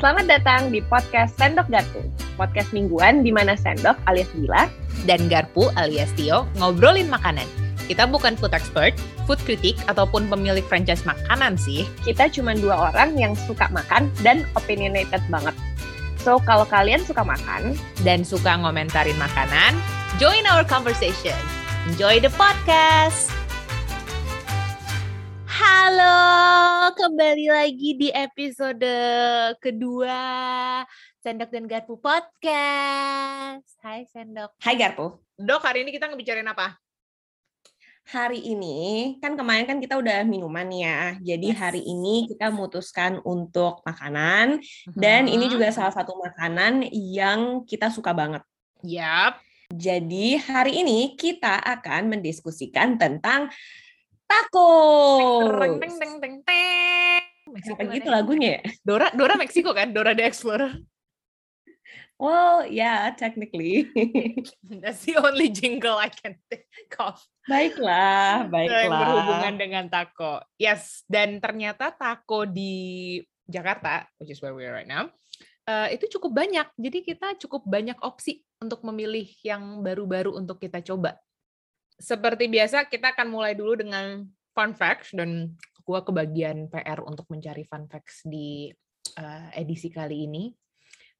Selamat datang di podcast Sendok Garpu, podcast mingguan di mana Sendok alias Gila dan Garpu alias Tio ngobrolin makanan. Kita bukan food expert, food critic, ataupun pemilik franchise makanan sih. Kita cuma dua orang yang suka makan dan opinionated banget. So, kalau kalian suka makan dan suka ngomentarin makanan, join our conversation. Enjoy the podcast! Halo, kembali lagi di episode kedua Sendok dan Garpu Podcast. Hai Sendok. Hai Garpu. Dok, hari ini kita ngebicarain apa? Hari ini kan kemarin kan kita udah minuman ya. Jadi yes. hari ini kita memutuskan untuk makanan dan ini juga salah satu makanan yang kita suka banget. Yap. Jadi hari ini kita akan mendiskusikan tentang taco. Teng teng teng teng. Apa gitu lagunya ya? Dora Dora Meksiko kan? Dora the Explorer. Well, yeah, technically. That's the only jingle I can think of. Baiklah, baiklah. Yang berhubungan dengan taco. Yes, dan ternyata taco di Jakarta, which is where we are right now, uh, itu cukup banyak. Jadi kita cukup banyak opsi untuk memilih yang baru-baru untuk kita coba. Seperti biasa, kita akan mulai dulu dengan fun facts dan gua kebagian PR untuk mencari fun facts di uh, edisi kali ini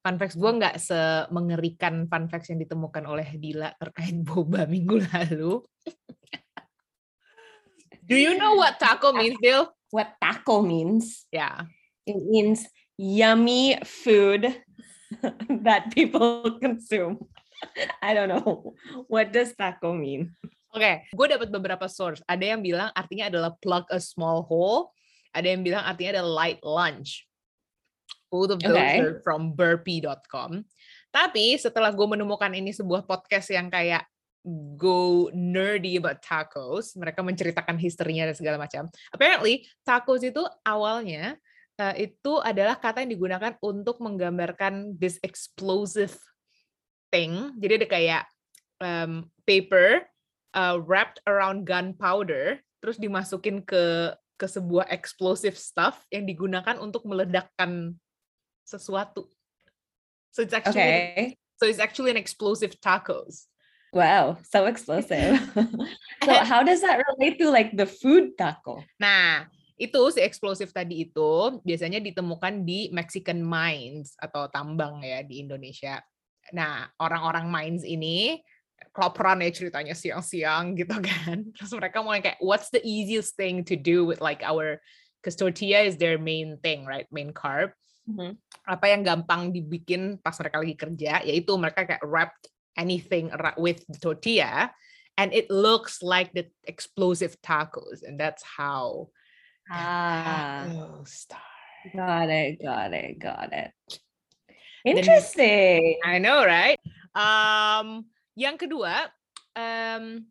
fun facts gue nggak semengerikan fun facts yang ditemukan oleh Dila terkait boba minggu lalu. Do you know what taco means, Bill? What taco means? Yeah. It means yummy food that people consume. I don't know. What does taco mean? Oke, okay, gue dapat beberapa source. Ada yang bilang artinya adalah plug a small hole. Ada yang bilang artinya adalah light lunch. Both of those okay. are from burpee.com. Tapi setelah gue menemukan ini sebuah podcast yang kayak go nerdy about tacos, mereka menceritakan historinya dan segala macam. Apparently, tacos itu awalnya uh, itu adalah kata yang digunakan untuk menggambarkan this explosive thing. Jadi ada kayak um, paper uh, wrapped around gunpowder, terus dimasukin ke ke sebuah explosive stuff yang digunakan untuk meledakkan sesuatu. So it's actually okay. so it's actually an explosive tacos. Wow, so explosive. so how does that relate to like the food taco? Nah, itu si eksplosif tadi itu biasanya ditemukan di Mexican mines atau tambang ya di Indonesia. Nah, orang-orang mines ini kelaparan ya ceritanya siang-siang gitu kan. Terus mereka mau kayak what's the easiest thing to do with like our because tortilla is their main thing, right? Main carb. Mm-hmm. Apa yang gampang dibikin pas mereka lagi kerja, yaitu mereka kayak wrapped anything with the tortilla, and it looks like the explosive tacos, and that's how ah start. Got it, got it, got it. Interesting. Then, I know, right? Um, yang kedua, um,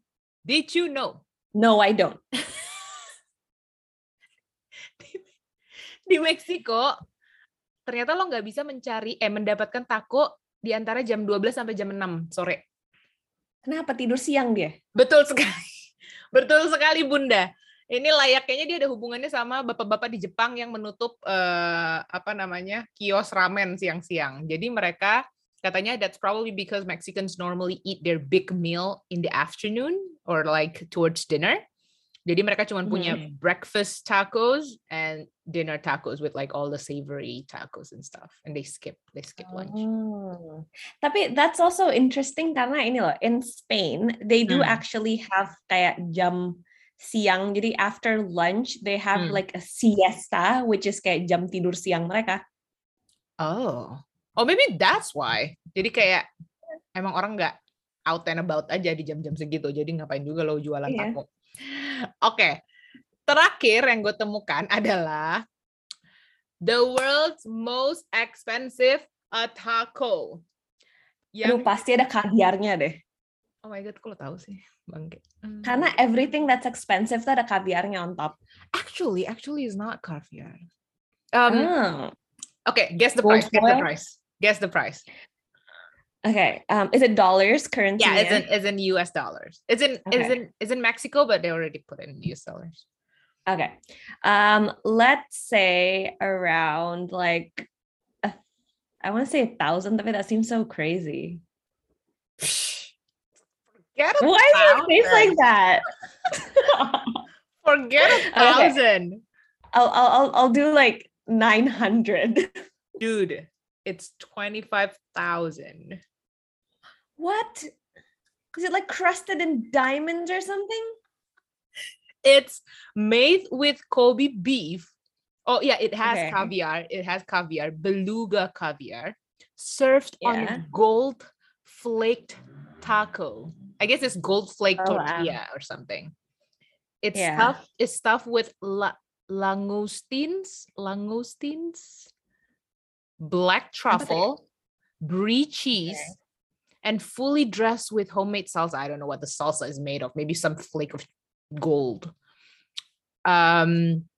did you know? No, I don't. di Meksiko ternyata lo nggak bisa mencari eh mendapatkan taco di antara jam 12 sampai jam 6 sore. Kenapa tidur siang dia? Betul sekali. Betul sekali Bunda. Ini layaknya dia ada hubungannya sama bapak-bapak di Jepang yang menutup uh, apa namanya kios ramen siang-siang. Jadi mereka katanya that's probably because Mexicans normally eat their big meal in the afternoon or like towards dinner. Jadi mereka cuma punya hmm. breakfast tacos and dinner tacos with like all the savory tacos and stuff, and they skip they skip lunch. Oh. Tapi that's also interesting karena ini loh in Spain they do hmm. actually have kayak jam siang. Jadi after lunch they have hmm. like a siesta, which is kayak jam tidur siang mereka. Oh, oh maybe that's why. Jadi kayak emang orang nggak out and about aja di jam-jam segitu. Jadi ngapain juga lo jualan yeah. taco. Oke. Terakhir yang gue temukan adalah the world's most expensive a taco. Yang Aduh, pasti ada kaviarnya deh. Oh my god, kok lo tahu sih, bangke. Hmm. Karena everything that's expensive tuh ada kaviarnya on top. Actually, actually is not caviar. Um, oh. Okay, guess the price. Guess the price. Guess the price. Okay. Um, is it dollars currency? Yeah, it's in it's in US dollars. It's in okay. it's in it's in Mexico, but they already put in US dollars. Okay. Um, let's say around like a I want to say a thousand, it. that seems so crazy. Forget a Why is your face like that? Forget a thousand. Okay. I'll, I'll I'll I'll do like nine hundred. Dude, it's twenty five thousand. What? Is it like crusted in diamonds or something? It's made with Kobe beef. Oh yeah, it has Okay. caviar. It has caviar, beluga caviar, served on gold flaked taco. I guess it's gold flake Oh, wow. tortilla or something. It's Yeah. stuffed. It's stuffed with la- langoustines, langoustines, black truffle, brie cheese, and fully dressed with homemade salsa. I don't know what the salsa is made of. Maybe some flake of gold. Um,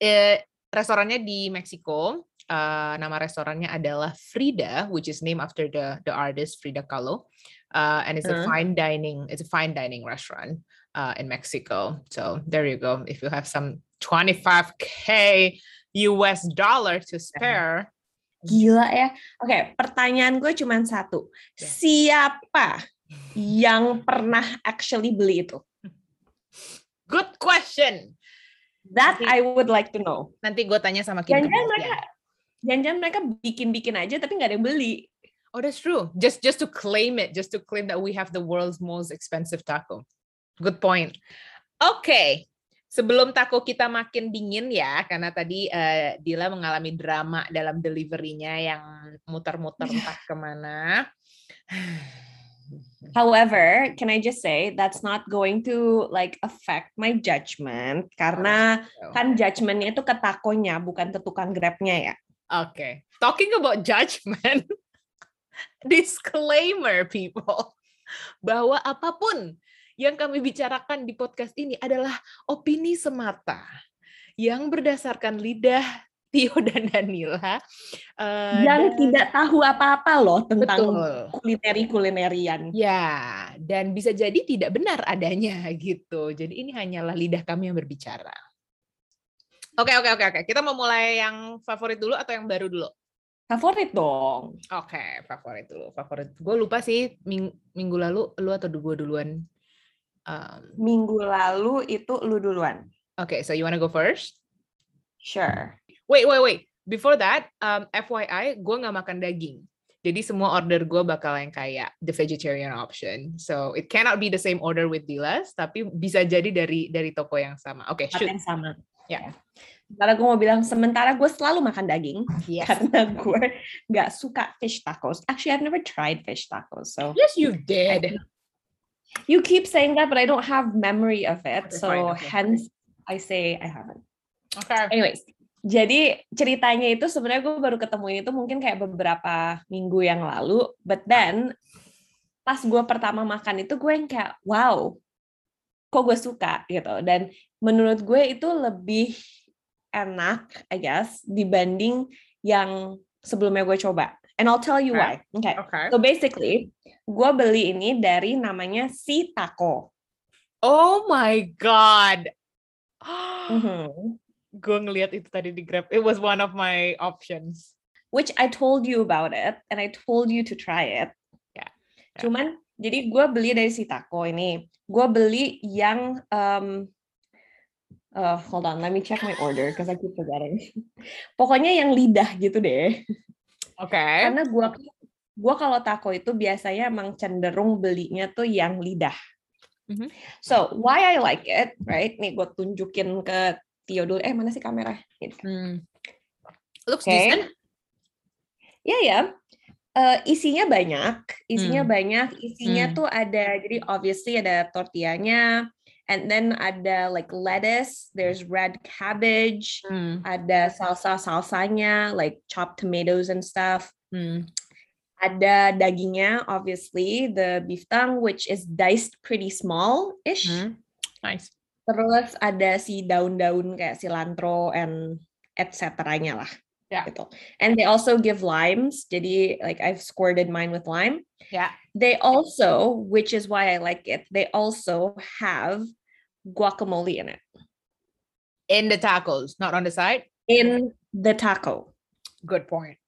eh, restorannya di Meksiko. Uh, nama restorannya adalah Frida, which is named after the the artist Frida Kahlo. Uh, and it's a Uh. fine dining. It's a fine dining restaurant uh, in Mexico. So there you go. If you have some 25k US dollar to spare, Gila ya. Oke, pertanyaan gue cuma satu. Ya. Siapa yang pernah actually beli itu? good question. That Nanti- I would like to know. Nanti gue tanya sama Kim Kardashian. mereka jangan-jangan mereka bikin-bikin aja tapi nggak ada yang beli. Oh, that's true. Just just to claim it, just to claim that we have the world's most expensive taco. Good point. Oke. Sebelum taco kita makin dingin ya, karena tadi eh, Dila mengalami drama dalam deliverynya yang muter-muter entah ke mana. However, can I just say that's not going to like affect my judgment karena kan judgmentnya itu ke takonya bukan ke tukang grabnya ya. Oke. Talking about judgment, disclaimer people, bahwa apa pun yang kami bicarakan di podcast ini adalah opini semata yang berdasarkan lidah Tio dan Danila. eh, yang dan- tidak tahu apa-apa loh tentang kulineri-kulinerian. Ya, dan bisa jadi tidak benar adanya gitu. Jadi ini hanyalah lidah kami yang berbicara. Oke, oke, oke, oke. Kita mau mulai yang favorit dulu atau yang baru dulu? Favorit dong. Oke, favorit dulu. Favorit. Gue lupa sih ming- minggu lalu lu atau gue duluan. Um, Minggu lalu itu lu duluan. Oke, so you wanna go first? Sure. Wait, wait, wait. Before that, um, FYI, gue nggak makan daging. Jadi semua order gue bakal yang kayak the vegetarian option. So it cannot be the same order with Dilas, tapi bisa jadi dari dari toko yang sama. Oke, Tempat shoot. yang sama. Ya. Sementara gue mau bilang, sementara gue selalu makan daging Yes. karena gue nggak suka fish tacos. Actually, I've never tried fish tacos, so Yes, you did. You keep saying that, but I don't have memory of it. Okay, so fine, okay. hence I say I haven't. Oke. Anyways, jadi ceritanya itu sebenarnya gue baru ketemuin itu mungkin kayak beberapa minggu yang lalu, but then pas gue pertama makan itu gue yang kayak wow, kok gue suka gitu. Dan menurut gue itu lebih enak, I guess, dibanding yang sebelumnya gue coba. And I'll tell you Okay. why. Okay. Oke. So basically, gue beli ini dari namanya si Taco. Oh my god. Mhm. gue ngeliat itu tadi di Grab. It was one of my options. which I told you about it and I told you to try it. Ya, ya. Cuman jadi gue beli dari si Taco ini. Gue beli yang um, uh, hold on, let me check my order because I keep forgetting. Pokoknya yang lidah gitu deh. Oke. Karena gue gua kalau taco itu biasanya emang cenderung belinya tuh yang lidah. Mhm. So why I like it, right? Nih gue tunjukin ke Tio dulu. Eh mana sih kamera? Hmm. Looks Oke. decent. Ya ya. Eh, isinya banyak, isinya Hmm. banyak, isinya Hmm. tuh ada jadi obviously ada tortillanya, and then ada like lettuce, there's red cabbage, Hmm. ada salsa salsanya like chopped tomatoes and stuff. Hmm. Ada dagingnya, obviously the beef tongue which is diced pretty small ish. Hmm. Nice. Terus ada si daun-daun kayak cilantro and etc-nya lah. Ya. Gitu. And they also give limes. Jadi like I've squirted mine with lime. Ya. They also, which is why I like it, they also have guacamole in it In the tacos, not on the side. in the taco. Good point.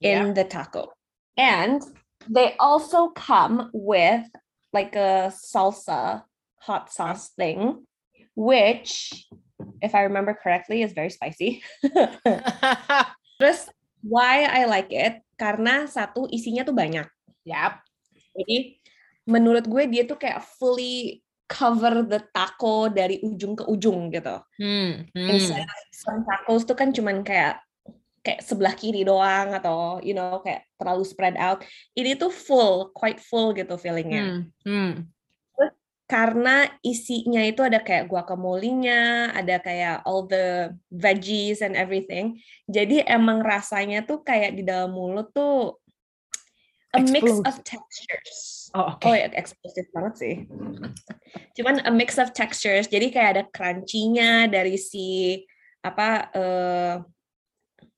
in the taco. And they also come with like a salsa hot sauce thing, which, if I remember correctly, is very spicy. Terus why I like it? Karena satu isinya tuh banyak. Yap. Jadi menurut gue dia tuh kayak fully cover the taco dari ujung ke ujung gitu. Hmm. hmm. Some tacos tuh kan cuman kayak kayak sebelah kiri doang atau you know kayak terlalu spread out. Ini tuh full, quite full gitu feelingnya. Hmm. Hmm. Karena isinya itu ada kayak guacamole-nya, ada kayak all the veggies and everything. Jadi emang rasanya tuh kayak di dalam mulut tuh a mix of textures. Oh, Oh ya, eksplosif banget sih. Cuman a mix of textures. Jadi kayak ada crunchy-nya dari si apa uh,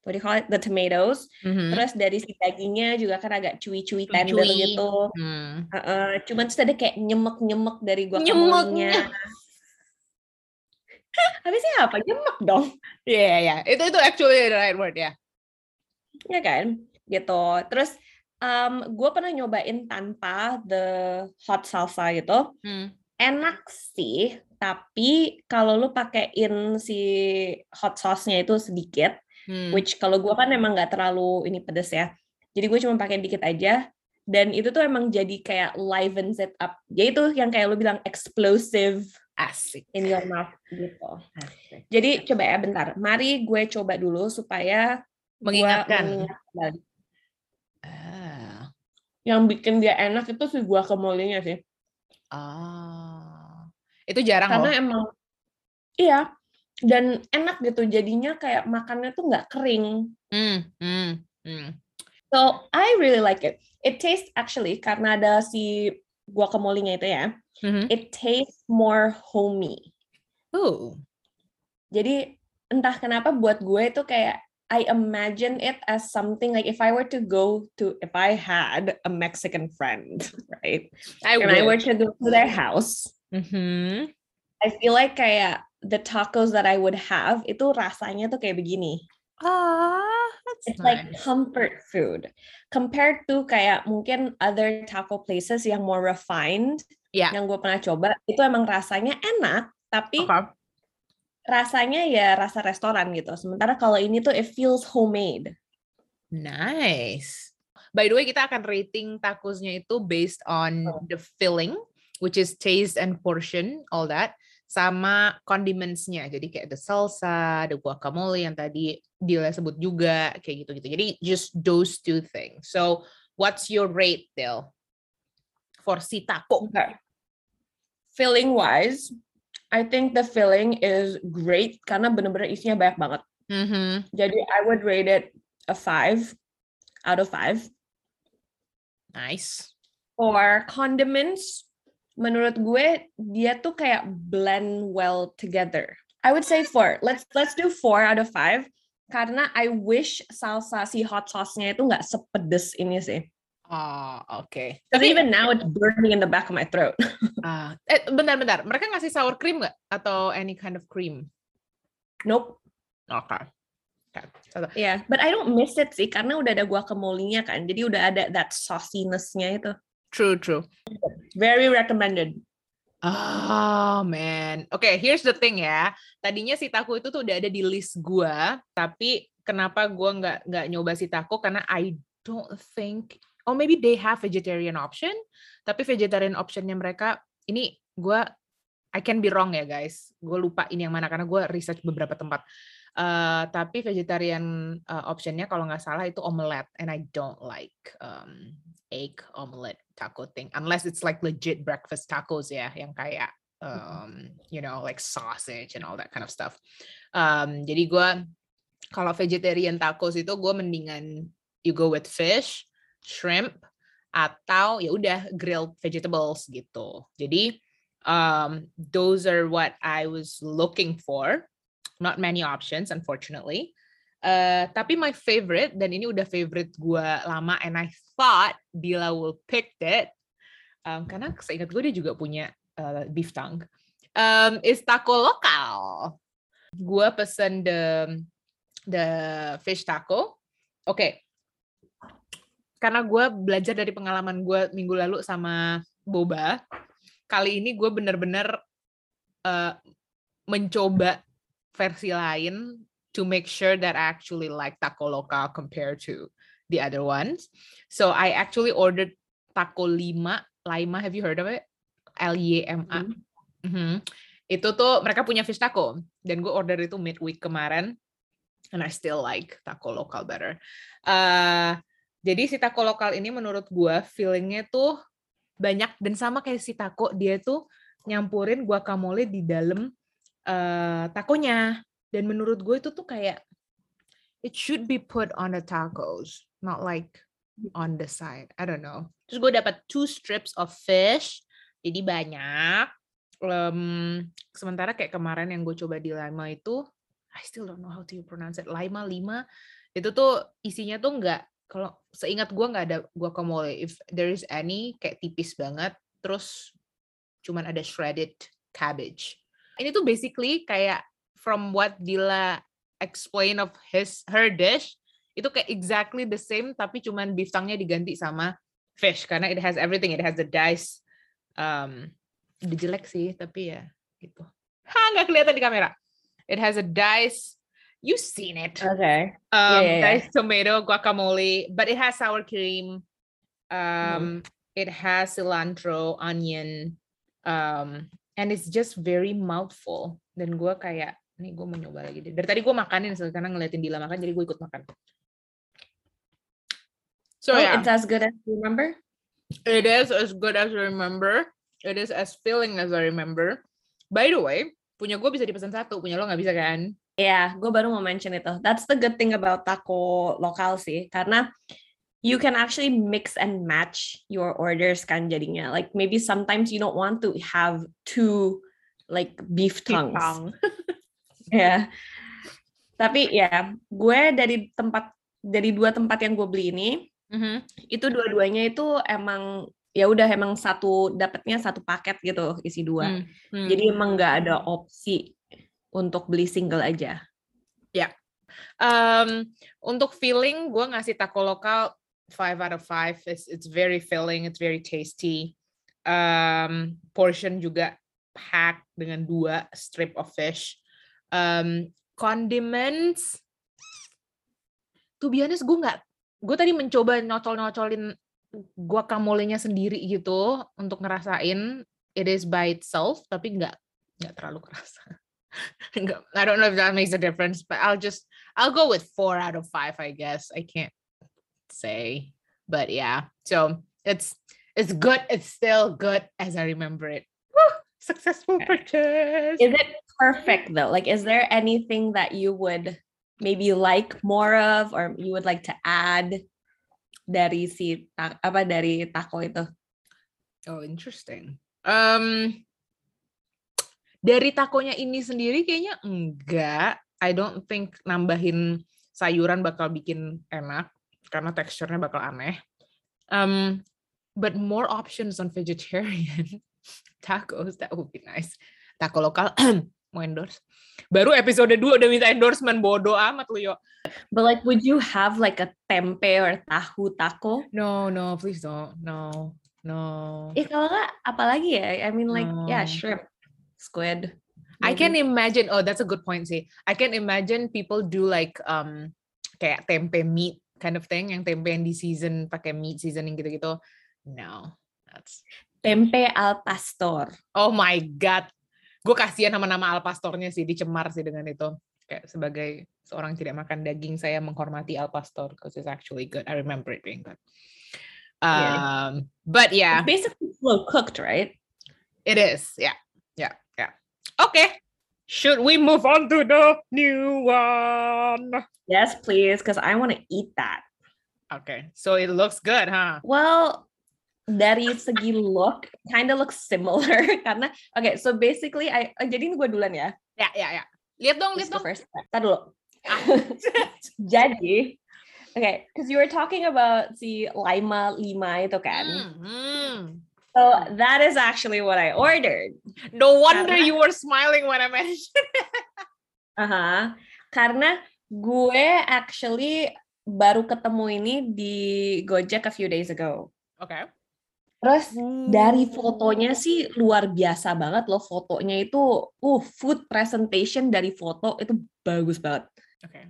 what do you call it? The tomatoes. Mhm. Terus dari si dagingnya juga kan agak chewy-chewy tender Chewy. gitu. Hmm. Uh, uh, cuman terus ada kayak nyemek-nyemek dari guacamole-nya. Habisnya apa? Nyemek dong. Iya, yeah, yeah. Itu itu actually the right word ya. ya kan gitu terus um, gue pernah nyobain tanpa the hot salsa gitu Hmm. enak sih tapi kalau lu pakein si hot sauce-nya itu sedikit Hmm. which kalau gue kan emang nggak terlalu ini pedes ya jadi gue cuma pakai dikit aja dan itu tuh emang jadi kayak livens it up ya itu yang kayak lu bilang explosive Asik. in your mouth gitu Asik. jadi coba ya bentar mari gue coba dulu supaya gua Mengingatkan. mengingat kembali. Ah. yang bikin dia enak itu si guacamole-nya sih. Ah. Itu jarang Karena loh. emang iya dan enak gitu jadinya kayak makannya tuh nggak kering. Hmm. Hmm. Hmm. So I really like it. It tastes actually karena ada si guacamole-nya itu ya. Mhm. It tastes more homey. Ooh. Jadi entah kenapa buat gue itu kayak I imagine it as something like if I were to go to if I had a Mexican friend, right? I And I were would. to go to their house, Mhm. I feel like kayak the tacos that I would have itu rasanya tuh kayak begini. Ah, that's It's like nice. comfort food compared to kayak mungkin other taco places yang more refined Ya. yang gue pernah coba itu emang rasanya enak tapi Okay. rasanya ya rasa restoran gitu. Sementara kalau ini tuh it feels homemade. Nice. By the way, kita akan rating tacosnya itu based on Oh. the filling, which is taste and portion, all that, sama condimentsnya. Jadi kayak the salsa, the guacamole yang tadi Dila sebut juga, kayak gitu-gitu. Jadi just those two things. So, what's your rate, Dil? For si taco. Okay. Filling wise, I think the filling is great karena bener-bener isinya banyak banget. Mhm. Jadi I would rate it a five out of five. Nice. For condiments, menurut gue dia tuh kayak blend well together. I would say four. Let's let's do four out of five. Karena I wish salsa si hot sauce-nya itu nggak sepedes ini sih. Oh, oke. Because even now it's burning in the back of my throat. Ah, eh, bentar-bentar. Mereka ngasih sour cream nggak? Atau any kind of cream? nope. Oke. Oke. Satu. Yeah, but I don't miss it sih karena udah ada guacamole-nya kan. Jadi udah ada that sauciness-nya itu. True, true. Very recommended. Oh man, oke. here's the thing ya. Tadinya si taco itu tuh udah ada di list gua, tapi kenapa gua nggak nggak nyoba si taco karena I don't think, oh maybe they have vegetarian option, tapi vegetarian optionnya mereka ini gua I can be wrong ya guys. Gue lupa ini yang mana karena gue research beberapa tempat. Eh, tapi vegetarian eh, optionnya kalau nggak salah itu omelette, and I don't like um, egg omelette taco thing unless it's like legit breakfast tacos ya yang kayak um, you know like sausage and all that kind of stuff. Um, jadi gue kalau vegetarian tacos itu gue mendingan you go with fish, shrimp atau ya udah grilled vegetables gitu. Jadi um, those are what I was looking for. Not many options unfortunately. Uh, tapi my favorite dan ini udah favorite gue lama and I thought Dila will pick it um, karena seingat gue dia juga punya uh, beef tongue um, is taco lokal. Gue pesen the the fish taco. Oke karena gue belajar dari pengalaman gue minggu lalu sama boba kali ini gue bener-bener uh, mencoba versi lain to make sure that I actually like taco local compared to the other ones. So I actually ordered taco lima, lima. Have you heard of it? L Y M A. Mm -hmm. Itu tuh mereka punya fish taco dan gue order itu midweek kemarin and I still like taco local better. Uh, jadi si taco lokal ini menurut gue feelingnya tuh banyak dan sama kayak si taco dia tuh nyampurin guacamole di dalam uh, takonya dan menurut gue itu tuh kayak it should be put on the tacos not like on the side. I don't know. Terus gue dapat two strips of fish jadi banyak. Um, sementara kayak kemarin yang gue coba di Lima itu I still don't know how to pronounce it. Lima lima itu tuh isinya tuh nggak kalau seingat gue nggak ada guacamole. If there is any kayak tipis banget terus cuman ada shredded cabbage. Ini tuh basically kayak from what Dila explain of his her dish itu kayak exactly the same tapi cuman beef tongue-nya diganti sama fish karena it has everything it has the dice um udah jelek sih tapi ya gitu ha nggak kelihatan di kamera it has a dice You've seen it. Okay. Um, yeah, yeah, yeah. tomato guacamole, but it has sour cream. Um, mm. It has cilantro, onion, um, and it's just very mouthful. Dan gue kayak, nih gue mau nyoba lagi deh. Dari tadi gue makanin karena ngeliatin Dila makan, jadi gue ikut makan. So oh, yeah. it's as good as you remember? It is as good as I remember. It is as filling as I remember. By the way, punya gue bisa dipesan satu, punya lo nggak bisa kan? Ya, yeah, gue baru mau mention itu. That's the good thing about taco lokal sih, karena you can actually mix and match your orders kan jadinya. Like maybe sometimes you don't want to have two like beef tongues. ya. Tapi ya, gue dari tempat dari dua tempat yang gue beli ini, mm-hmm. itu dua-duanya itu emang ya udah emang satu dapatnya satu paket gitu isi dua. Mm, hmm Jadi emang nggak ada opsi untuk beli single aja? Ya, yeah. um, untuk feeling gue ngasih taco lokal five out of five. It's it's very filling, it's very tasty. Um, portion juga pack dengan dua strip of fish. Um, condiments, be honest, gue nggak, gue tadi mencoba nyocol-nyocolin guacamole-nya sendiri gitu untuk ngerasain it is by itself, tapi nggak nggak terlalu kerasa. I don't know if that makes a difference, but I'll just I'll go with four out of five, I guess. I can't say, but yeah. So it's it's good. It's still good as I remember it. Successful purchase. Is it perfect though? Like, is there anything that you would maybe like more of, or you would like to add dari si apa dari taco itu? Oh, interesting. Um, Dari takonya ini sendiri kayaknya enggak. I don't think nambahin sayuran bakal bikin enak karena teksturnya bakal aneh. Um, but more options on vegetarian tacos that would be nice. Taco lokal mau endorse. Baru episode 2 udah minta endorsement bodoh amat lu yo. But like would you have like a tempe or tahu taco? No, no, please don't. No. No. Eh kalau nggak apalagi ya? I mean like no. yeah, shrimp squid. Maybe. I can imagine. Oh, that's a good point sih. I can imagine people do like um kayak tempe meat kind of thing, yang tempe yang di season pakai meat seasoning gitu-gitu. No, that's tempe al pastor. Oh my god, gue kasihan sama nama al pastornya sih, dicemar sih dengan itu. Kayak sebagai seorang tidak makan daging, saya menghormati al pastor because it's actually good. I remember it being good. Um, yeah. but yeah, it's basically slow cooked, right? It is, yeah, yeah. Okay. Should we move on to the new one? Yes, please, because I want to eat that. Okay. So it looks good, huh? Well, dari segi look kind of looks similar karena okay so basically I uh, jadi ini gue duluan ya ya ya ya lihat dong lihat dong first Tadi dulu ah. jadi okay because you were talking about si lima lima itu kan mm -hmm. So that is actually what I ordered. No wonder Karena, you were smiling when I mentioned it. uh-huh. Karena gue actually baru ketemu ini di Gojek a few days ago. Oke. Okay. Terus dari fotonya sih luar biasa banget loh fotonya itu uh food presentation dari foto itu bagus banget. Oke. Okay.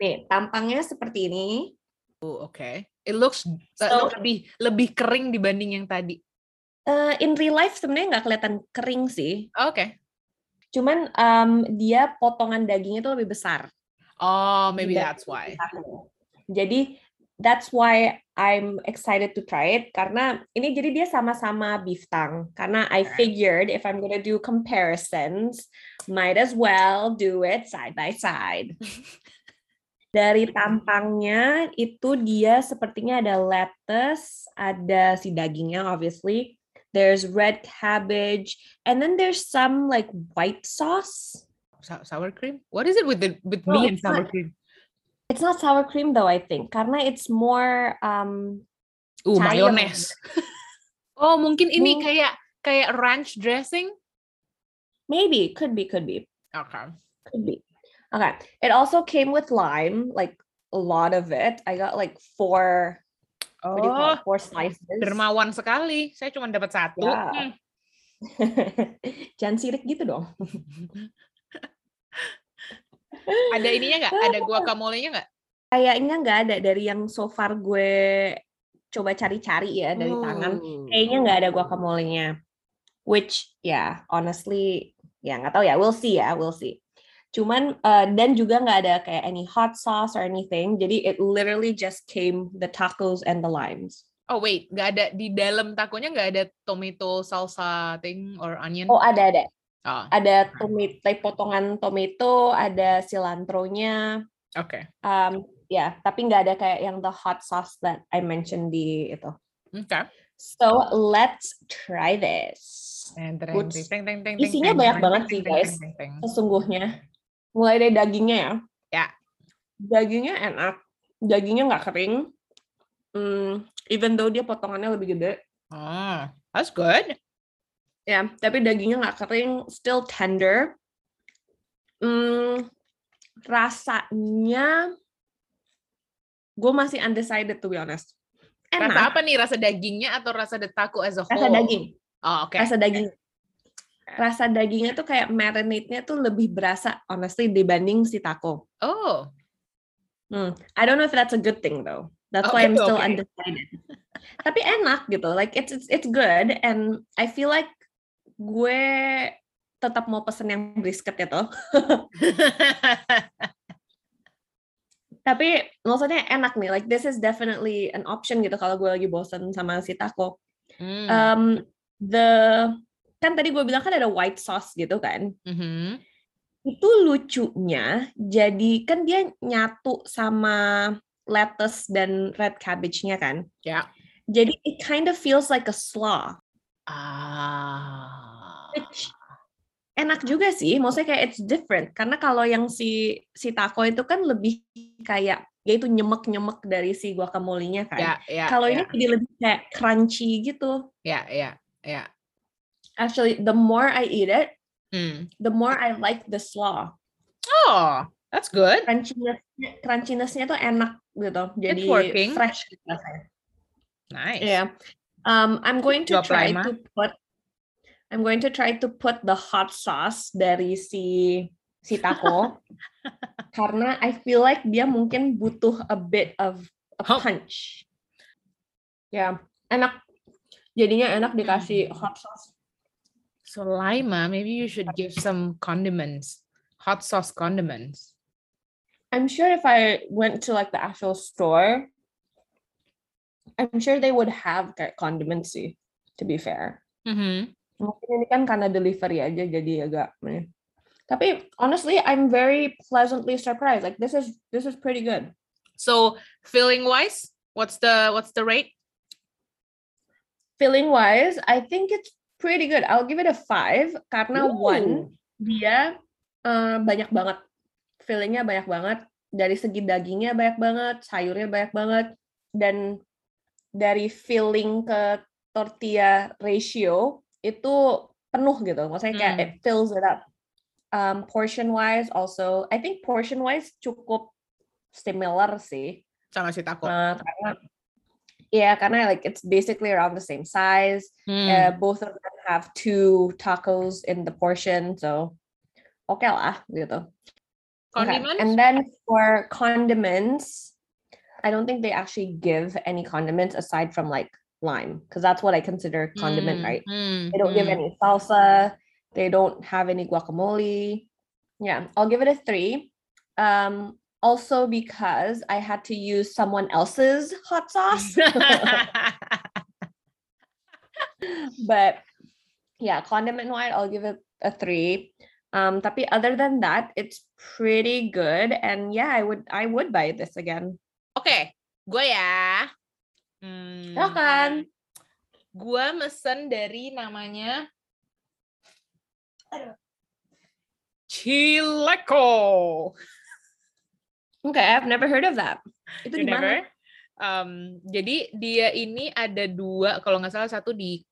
Nih, tampangnya seperti ini. Oh, oke. Okay. It looks so, lebih lebih kering dibanding yang tadi. Uh, in real life sebenarnya nggak kelihatan kering sih. Oke. Okay. Cuman um, dia potongan dagingnya itu lebih besar. Oh, maybe that's why. Jadi that's why I'm excited to try it karena ini jadi dia sama-sama beef tongue karena I figured if I'm gonna do comparisons might as well do it side by side. Dari tampangnya itu dia sepertinya ada lettuce, ada si dagingnya obviously. There's red cabbage and then there's some like white sauce. Sour cream? What is it with the with no, me and sour cream? It's not sour cream though, I think. Karena it's more um Uh, mayonnaise. oh, mungkin ini hmm. kayak kayak ranch dressing? Maybe, could be, could be. Okay. Could be. Okay. It also came with lime, like a lot of it. I got like four Oh, it, four slices. Dermawan sekali. Saya cuma dapat satu. Yeah. Hmm. Jangan sirik gitu dong. ada ininya nggak? Ada guacamole-nya nggak? Kayaknya nggak ada dari yang so far gue coba cari-cari ya dari hmm. tangan. Kayaknya nggak ada guacamole-nya. Which ya yeah, honestly ya nggak tahu ya. We'll see ya, we'll see. Cuman uh, dan juga nggak ada kayak any hot sauce or anything. Jadi it literally just came the tacos and the limes. Oh wait, nggak ada di dalam takonya nggak ada tomato salsa thing or onion? Oh ada ada. Oh. Ada tomato, potongan tomato, ada cilantro-nya. Oke. Okay. Um, ya, yeah, tapi nggak ada kayak yang the hot sauce that I mentioned di itu. Oke. Okay. So let's try this. Isinya banyak banget sih guys, sesungguhnya. Mulai dari dagingnya ya. Ya. Dagingnya enak. Dagingnya nggak kering. Hmm, even though dia potongannya lebih gede. Oh, that's good ya tapi dagingnya nggak kering still tender. Hmm, rasanya gue masih undecided to be honest. Enak. rasa apa nih? Rasa dagingnya atau rasa the taco as a whole? rasa daging. Oh, oke. Okay. rasa daging. Rasa dagingnya tuh kayak marinate-nya tuh lebih berasa honestly dibanding si taco. Oh. Hmm. I don't know if that's a good thing though. That's okay, why I'm still okay. undecided. Tapi enak gitu. Like it's, it's it's good and I feel like gue tetap mau pesen yang brisket ya toh. Tapi maksudnya enak nih, like this is definitely an option gitu kalau gue lagi bosen sama si taco. Hmm. Um, the kan tadi gue bilang kan ada white sauce gitu kan. Mm-hmm. Itu lucunya, jadi kan dia nyatu sama lettuce dan red cabbage-nya kan. Ya. Yeah. Jadi it kind of feels like a slaw. Ah. Which enak juga sih, maksudnya kayak it's different. Karena kalau yang si si taco itu kan lebih kayak ya itu nyemek-nyemek dari si guacamole-nya kan. Yeah, yeah, kalau yeah. ini jadi lebih kayak crunchy gitu. Ya, yeah, ya, yeah, ya. Yeah. Actually, the more I eat it, hmm. the more I like the slaw. Oh, that's good. Crunchiness-nya, crunchiness-nya tuh enak gitu. Jadi fresh gitu rasanya. Nice. Yeah. Um, I'm going to try to put I'm going to try to put the hot sauce dari si si taco karena I feel like dia mungkin butuh a bit of a punch. Ya, yeah, enak. Jadinya enak dikasih hmm. hot sauce. So Lima, maybe you should give some condiments, hot sauce condiments. I'm sure if I went to like the actual store, I'm sure they would have kayak condiments sih, to be fair. Mm-hmm. Mungkin ini kan karena delivery aja jadi agak nih. Tapi honestly, I'm very pleasantly surprised. Like this is this is pretty good. So filling wise, what's the what's the rate? Filling wise, I think it's pretty good. I'll give it a five karena Ooh. one dia uh, banyak banget fillingnya banyak banget dari segi dagingnya banyak banget sayurnya banyak banget dan dari filling ke tortilla ratio itu penuh gitu. Maksudnya kayak hmm. it fills it up. Um, portion wise also, I think portion wise cukup similar sih. Sama si taco. Uh, karena yeah, karena like it's basically around the same size. Hmm. Uh, both of them have two tacos in the portion, so okay lah gitu. Condiments? Okay. And then for condiments, I don't think they actually give any condiments aside from like lime because that's what I consider condiment, mm, right? Mm, they don't mm. give any salsa. They don't have any guacamole. Yeah, I'll give it a three. Um, also because I had to use someone else's hot sauce. but yeah, condiment wise, I'll give it a three. Um, tapi other than that, it's pretty good. And yeah, I would I would buy this again. Oke, okay, gue ya. Hmm, Silakan. Gue mesen dari namanya Chileko. Okay, I've never heard of that. Itu di mana? Um, jadi dia ini ada dua, kalau nggak salah satu di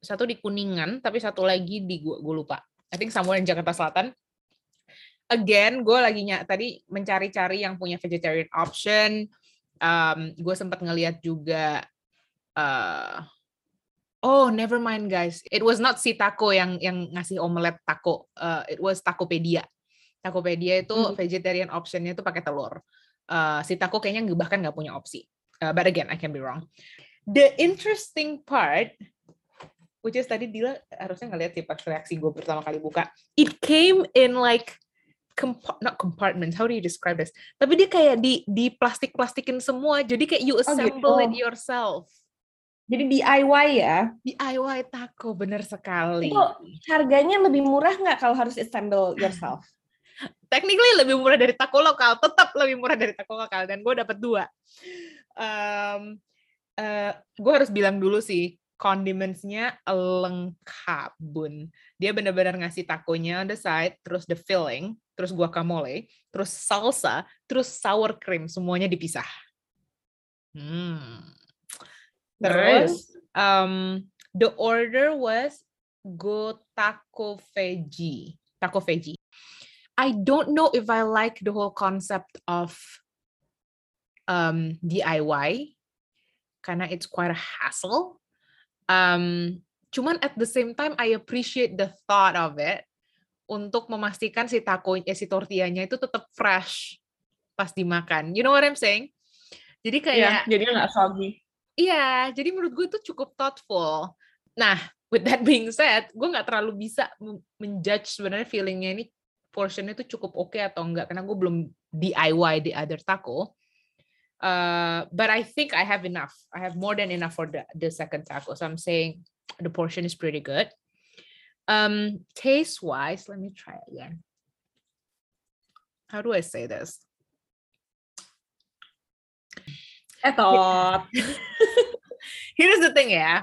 satu di Kuningan, tapi satu lagi di gue gue lupa. I think somewhere in Jakarta Selatan. Again, gue lagi ny- tadi mencari-cari yang punya vegetarian option. Um, gue sempat ngeliat juga. Uh, oh, never mind guys. It was not si taco yang yang ngasih omelet taco. Uh, it was Takopedia. Takopedia itu hmm. vegetarian optionnya itu pakai telur. Uh, si taco kayaknya bahkan nggak punya opsi. Uh, but again, I can be wrong. The interesting part which is tadi Dila harusnya ngeliat sih pas reaksi gue pertama kali buka. It came in like compa not compartments. How do you describe this? Tapi dia kayak di di plastik-plastikin semua. Jadi kayak you assemble oh, gitu. it yourself. Jadi DIY ya? DIY taco, bener sekali. Itu harganya lebih murah nggak kalau harus assemble yourself? Technically lebih murah dari taco lokal, tetap lebih murah dari taco lokal. Dan gue dapat dua. Um, uh, gue harus bilang dulu sih, condimentsnya lengkap bun. Dia benar-benar ngasih takonya on the side, terus the filling, terus guacamole, terus salsa, terus sour cream, semuanya dipisah. Hmm. Terus um, the order was go taco veggie, taco veggie. I don't know if I like the whole concept of um, DIY karena it's quite a hassle Um, cuman at the same time I appreciate the thought of it untuk memastikan si taco eh, si tortillanya itu tetap fresh pas dimakan. You know what I'm saying? Jadi iya, kayak yeah, jadi nggak soggy. Iya, jadi menurut gue itu cukup thoughtful. Nah, with that being said, gue nggak terlalu bisa menjudge sebenarnya feelingnya ini portionnya itu cukup oke okay atau enggak karena gue belum DIY di other taco. Uh, but I think I have enough. I have more than enough for the, the second taco. So I'm saying the portion is pretty good. Um, taste wise, let me try again. How do I say this? I thought. Here's the thing ya.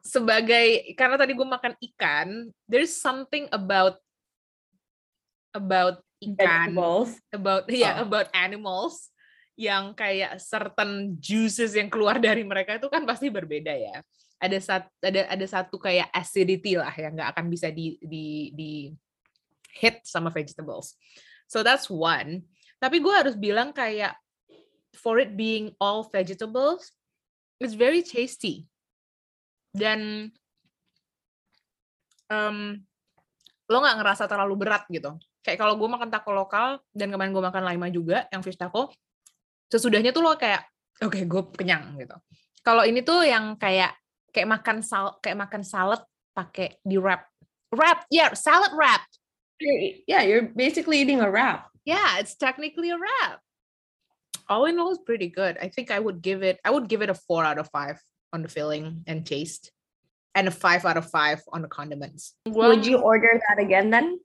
Sebagai karena tadi gue makan ikan, there's something about about ikan Vegetables. about ya yeah, oh. about animals yang kayak certain juices yang keluar dari mereka itu kan pasti berbeda ya ada satu ada ada satu kayak acidity lah yang nggak akan bisa di di di hit sama vegetables. So that's one. Tapi gue harus bilang kayak for it being all vegetables it's very tasty. Dan um, lo nggak ngerasa terlalu berat gitu. Kayak kalau gue makan taco lokal dan kemarin gue makan lima juga yang fish taco sesudahnya tuh lo kayak oke okay, gue kenyang gitu. Kalau ini tuh yang kayak kayak makan sal kayak makan salad pakai di wrap. Wrap yeah salad wrap. Yeah you're basically eating a wrap. Yeah it's technically a wrap. All in all is pretty good. I think i would give it i would give it a four out of five on the filling and taste and a five out of five on the condiments. Would you order that again then?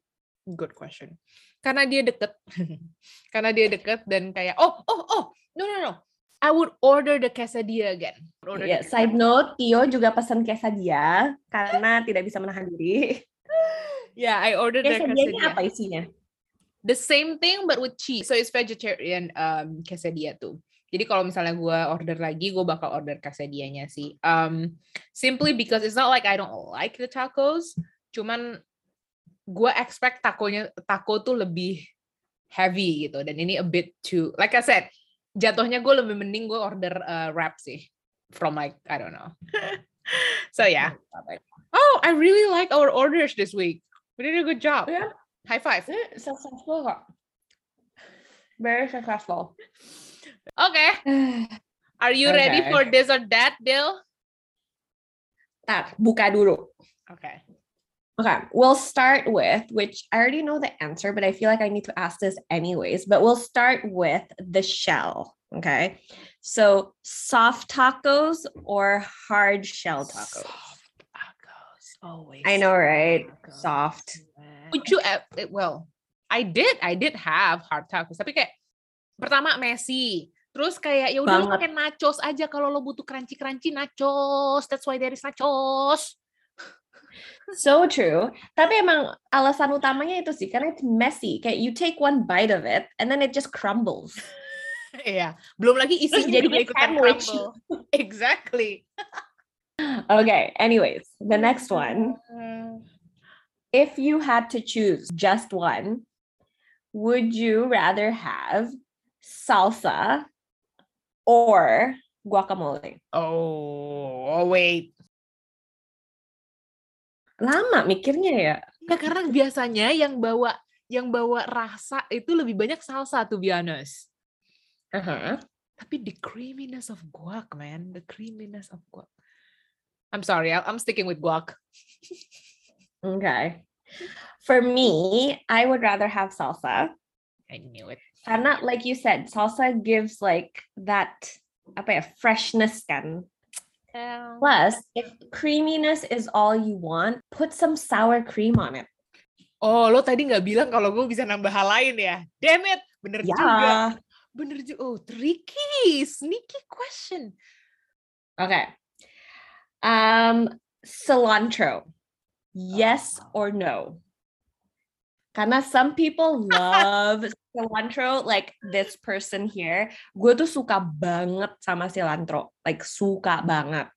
Good question. Karena dia deket. Karena dia deket dan kayak oh oh oh no no no. I would order the quesadilla again. Order yeah, side note, Tio juga pesan quesadilla karena tidak bisa menahan diri. Yeah, I ordered the quesadilla. apa isinya? The same thing but with cheese. So it's vegetarian um, quesadilla tuh. Jadi kalau misalnya gue order lagi, gue bakal order quesadillanya sih. Um, simply because it's not like I don't like the tacos, cuman gue expect takonya taco tuh lebih heavy gitu dan ini a bit too like I said jatuhnya gue lebih mending gue order uh, wrap sih from like I don't know. So yeah. Oh I really like our orders this week. We did a good job. Yeah. High five. Successful. Kok very successful. Okay. Are you okay. ready for this or that Bill Tar, buka dulu. Okay Okay, we'll start with which I already know the answer, but I feel like I need to ask this anyways. But we'll start with the shell. Okay, so soft tacos or hard shell tacos? Soft tacos, always. I know, right? Tacos. Soft. Would you? Eh, eh, well, I did. I did have hard tacos, tapi kayak pertama messy. Terus kayak ya udah pakai nachos aja kalau lo butuh crunchy-crunchy nachos. That's why there is nachos. So true. Tapi emang alasan utamanya itu sih karena it's messy. Kayak you take one bite of it and then it just crumbles. Iya, belum lagi isinya jadi juga sandwich. exactly. okay, anyways, the next one. If you had to choose just one, would you rather have salsa or guacamole? Oh, oh wait. Lama mikirnya ya. Ya karena biasanya yang bawa yang bawa rasa itu lebih banyak salsa to be honest. Uh-huh. Tapi the creaminess of guac, man, the creaminess of guac. I'm sorry, I'm sticking with guac. okay. For me, I would rather have salsa. I knew it. Karena like you said, salsa gives like that apa ya, freshness kan. Yeah. Plus, if creaminess is all you want, put some sour cream on it. Oh, lo tadi nggak bilang kalau gue bisa nambah hal lain ya? Damn it, bener yeah. juga. Bener juga. Oh, tricky, sneaky question. Okay. Um, cilantro. Yes or no? Karena some people love cilantro, like this person here. Gue tuh suka banget sama cilantro, like suka banget.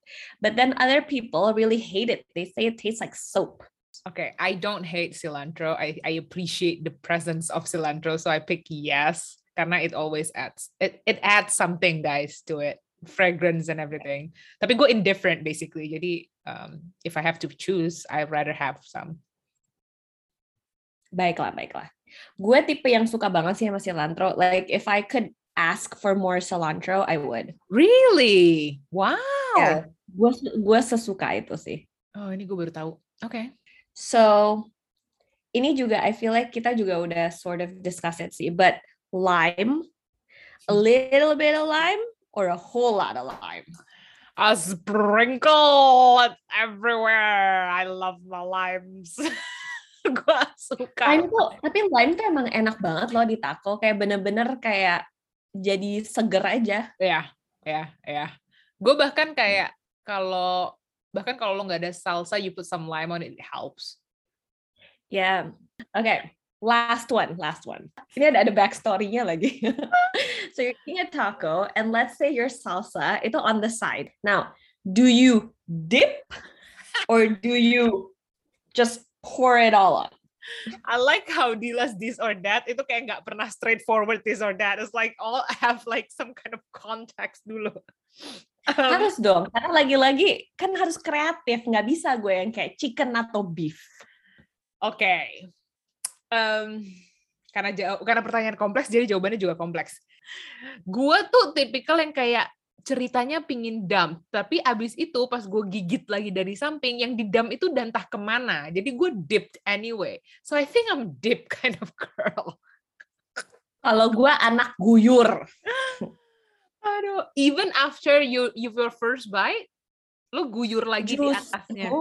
But then other people really hate it. They say it tastes like soap. Okay, I don't hate cilantro. I, I appreciate the presence of cilantro, so I pick yes. Karena it always adds it it adds something guys to it, fragrance and everything. Tapi gue indifferent basically. Jadi um, if I have to choose, I'd rather have some. Baiklah, baiklah. Gue tipe yang suka banget sih sama cilantro. Like if I could ask for more cilantro, I would. Really? Wow. Yeah. Gue gue sesuka itu sih. Oh, ini gue baru tahu. Oke. Okay. So ini juga I feel like kita juga udah sort of discuss it sih, but lime, a little bit of lime or a whole lot of lime? A sprinkle everywhere. I love my limes. Gua suka. Lime tuh, tapi lime tuh emang enak banget loh di taco. Kayak bener-bener kayak jadi seger aja. Ya, ya, ya. Gue bahkan kayak kalau bahkan kalau lo nggak ada salsa, you put some lime on it, it helps. Yeah. Okay. Last one, last one. Ini ada ada backstory-nya lagi. so you're eating a taco, and let's say your salsa itu on the side. Now, do you dip or do you just pour it all on? I like how Dila's this or that itu kayak nggak pernah straightforward this or that. It's like all have like some kind of context dulu. Um, harus dong, karena lagi-lagi kan harus kreatif, nggak bisa gue yang kayak chicken atau beef. Oke, okay um, karena jauh karena pertanyaan kompleks jadi jawabannya juga kompleks. Gue tuh tipikal yang kayak ceritanya pingin dump, tapi abis itu pas gue gigit lagi dari samping, yang di dump itu dantah ke mana. Jadi gue dipped anyway. So I think I'm dip kind of girl. Kalau gue anak guyur. Aduh, even after you you your first bite, lo guyur lagi Just, di atasnya.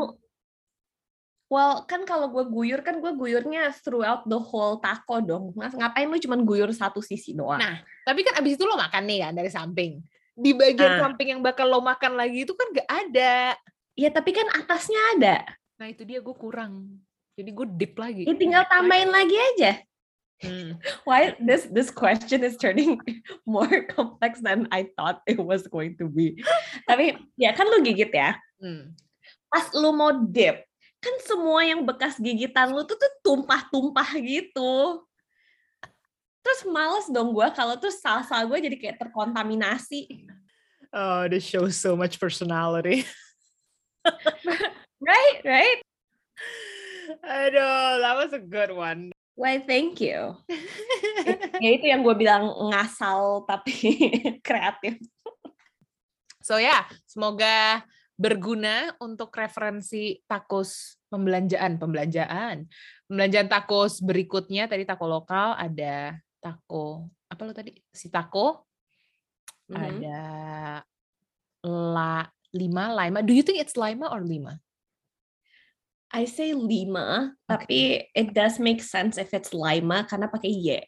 Well, kan kalau gue guyur kan gue guyurnya throughout the whole taco dong. Mas ngapain lu cuma guyur satu sisi doang? Nah, tapi kan abis itu lo makan nih kan dari samping. Di bagian nah. samping yang bakal lo makan lagi itu kan gak ada. Iya, tapi kan atasnya ada. Nah, itu dia gue kurang. Jadi gue dip lagi. Ya, tinggal tambahin lagi, lagi aja. Hmm. Why this this question is turning more complex than I thought it was going to be. Tapi ya kan lu gigit ya. Hmm. Pas lu mau dip, kan semua yang bekas gigitan lu tuh tuh tumpah-tumpah gitu. Terus males dong gue kalau tuh salsa gue jadi kayak terkontaminasi. Oh, this shows so much personality. right, right. Aduh, that was a good one. Why, thank you. ya itu yang gue bilang ngasal tapi kreatif. So ya, yeah, semoga berguna untuk referensi takos pembelanjaan, pembelanjaan. Pembelanjaan takos berikutnya tadi tako lokal ada tako apa lo tadi? Si tako. Mm -hmm. Ada la lima lima. Do you think it's lima or lima? I say lima, okay. tapi it does make sense if it's lima karena pakai y.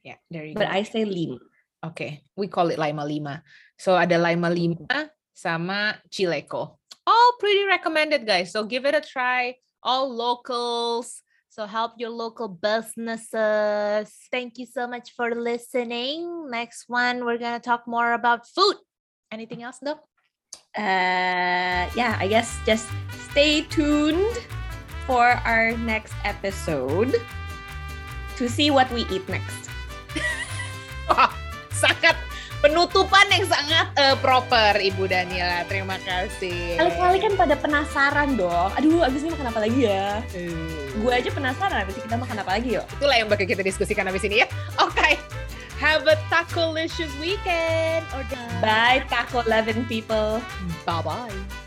Yeah, there you But go. I say lima. Okay, we call it lima lima. So ada lima lima sama Chileco. All pretty recommended, guys. So give it a try. All locals. So help your local businesses. Thank you so much for listening. Next one, we're gonna talk more about food. Anything else, Doc? Uh, yeah, I guess just stay tuned for our next episode to see what we eat next. sangat penutupan yang sangat uh, proper Ibu Daniela. Terima kasih. Kali-kali kan pada penasaran dong. Aduh, abis ini makan apa lagi ya? Hmm. Gue aja penasaran abis ini kita makan apa lagi yuk. Itulah yang bakal kita diskusikan abis ini ya. Oke. Okay. Have a taco-licious weekend. Bye, taco loving people. Bye-bye.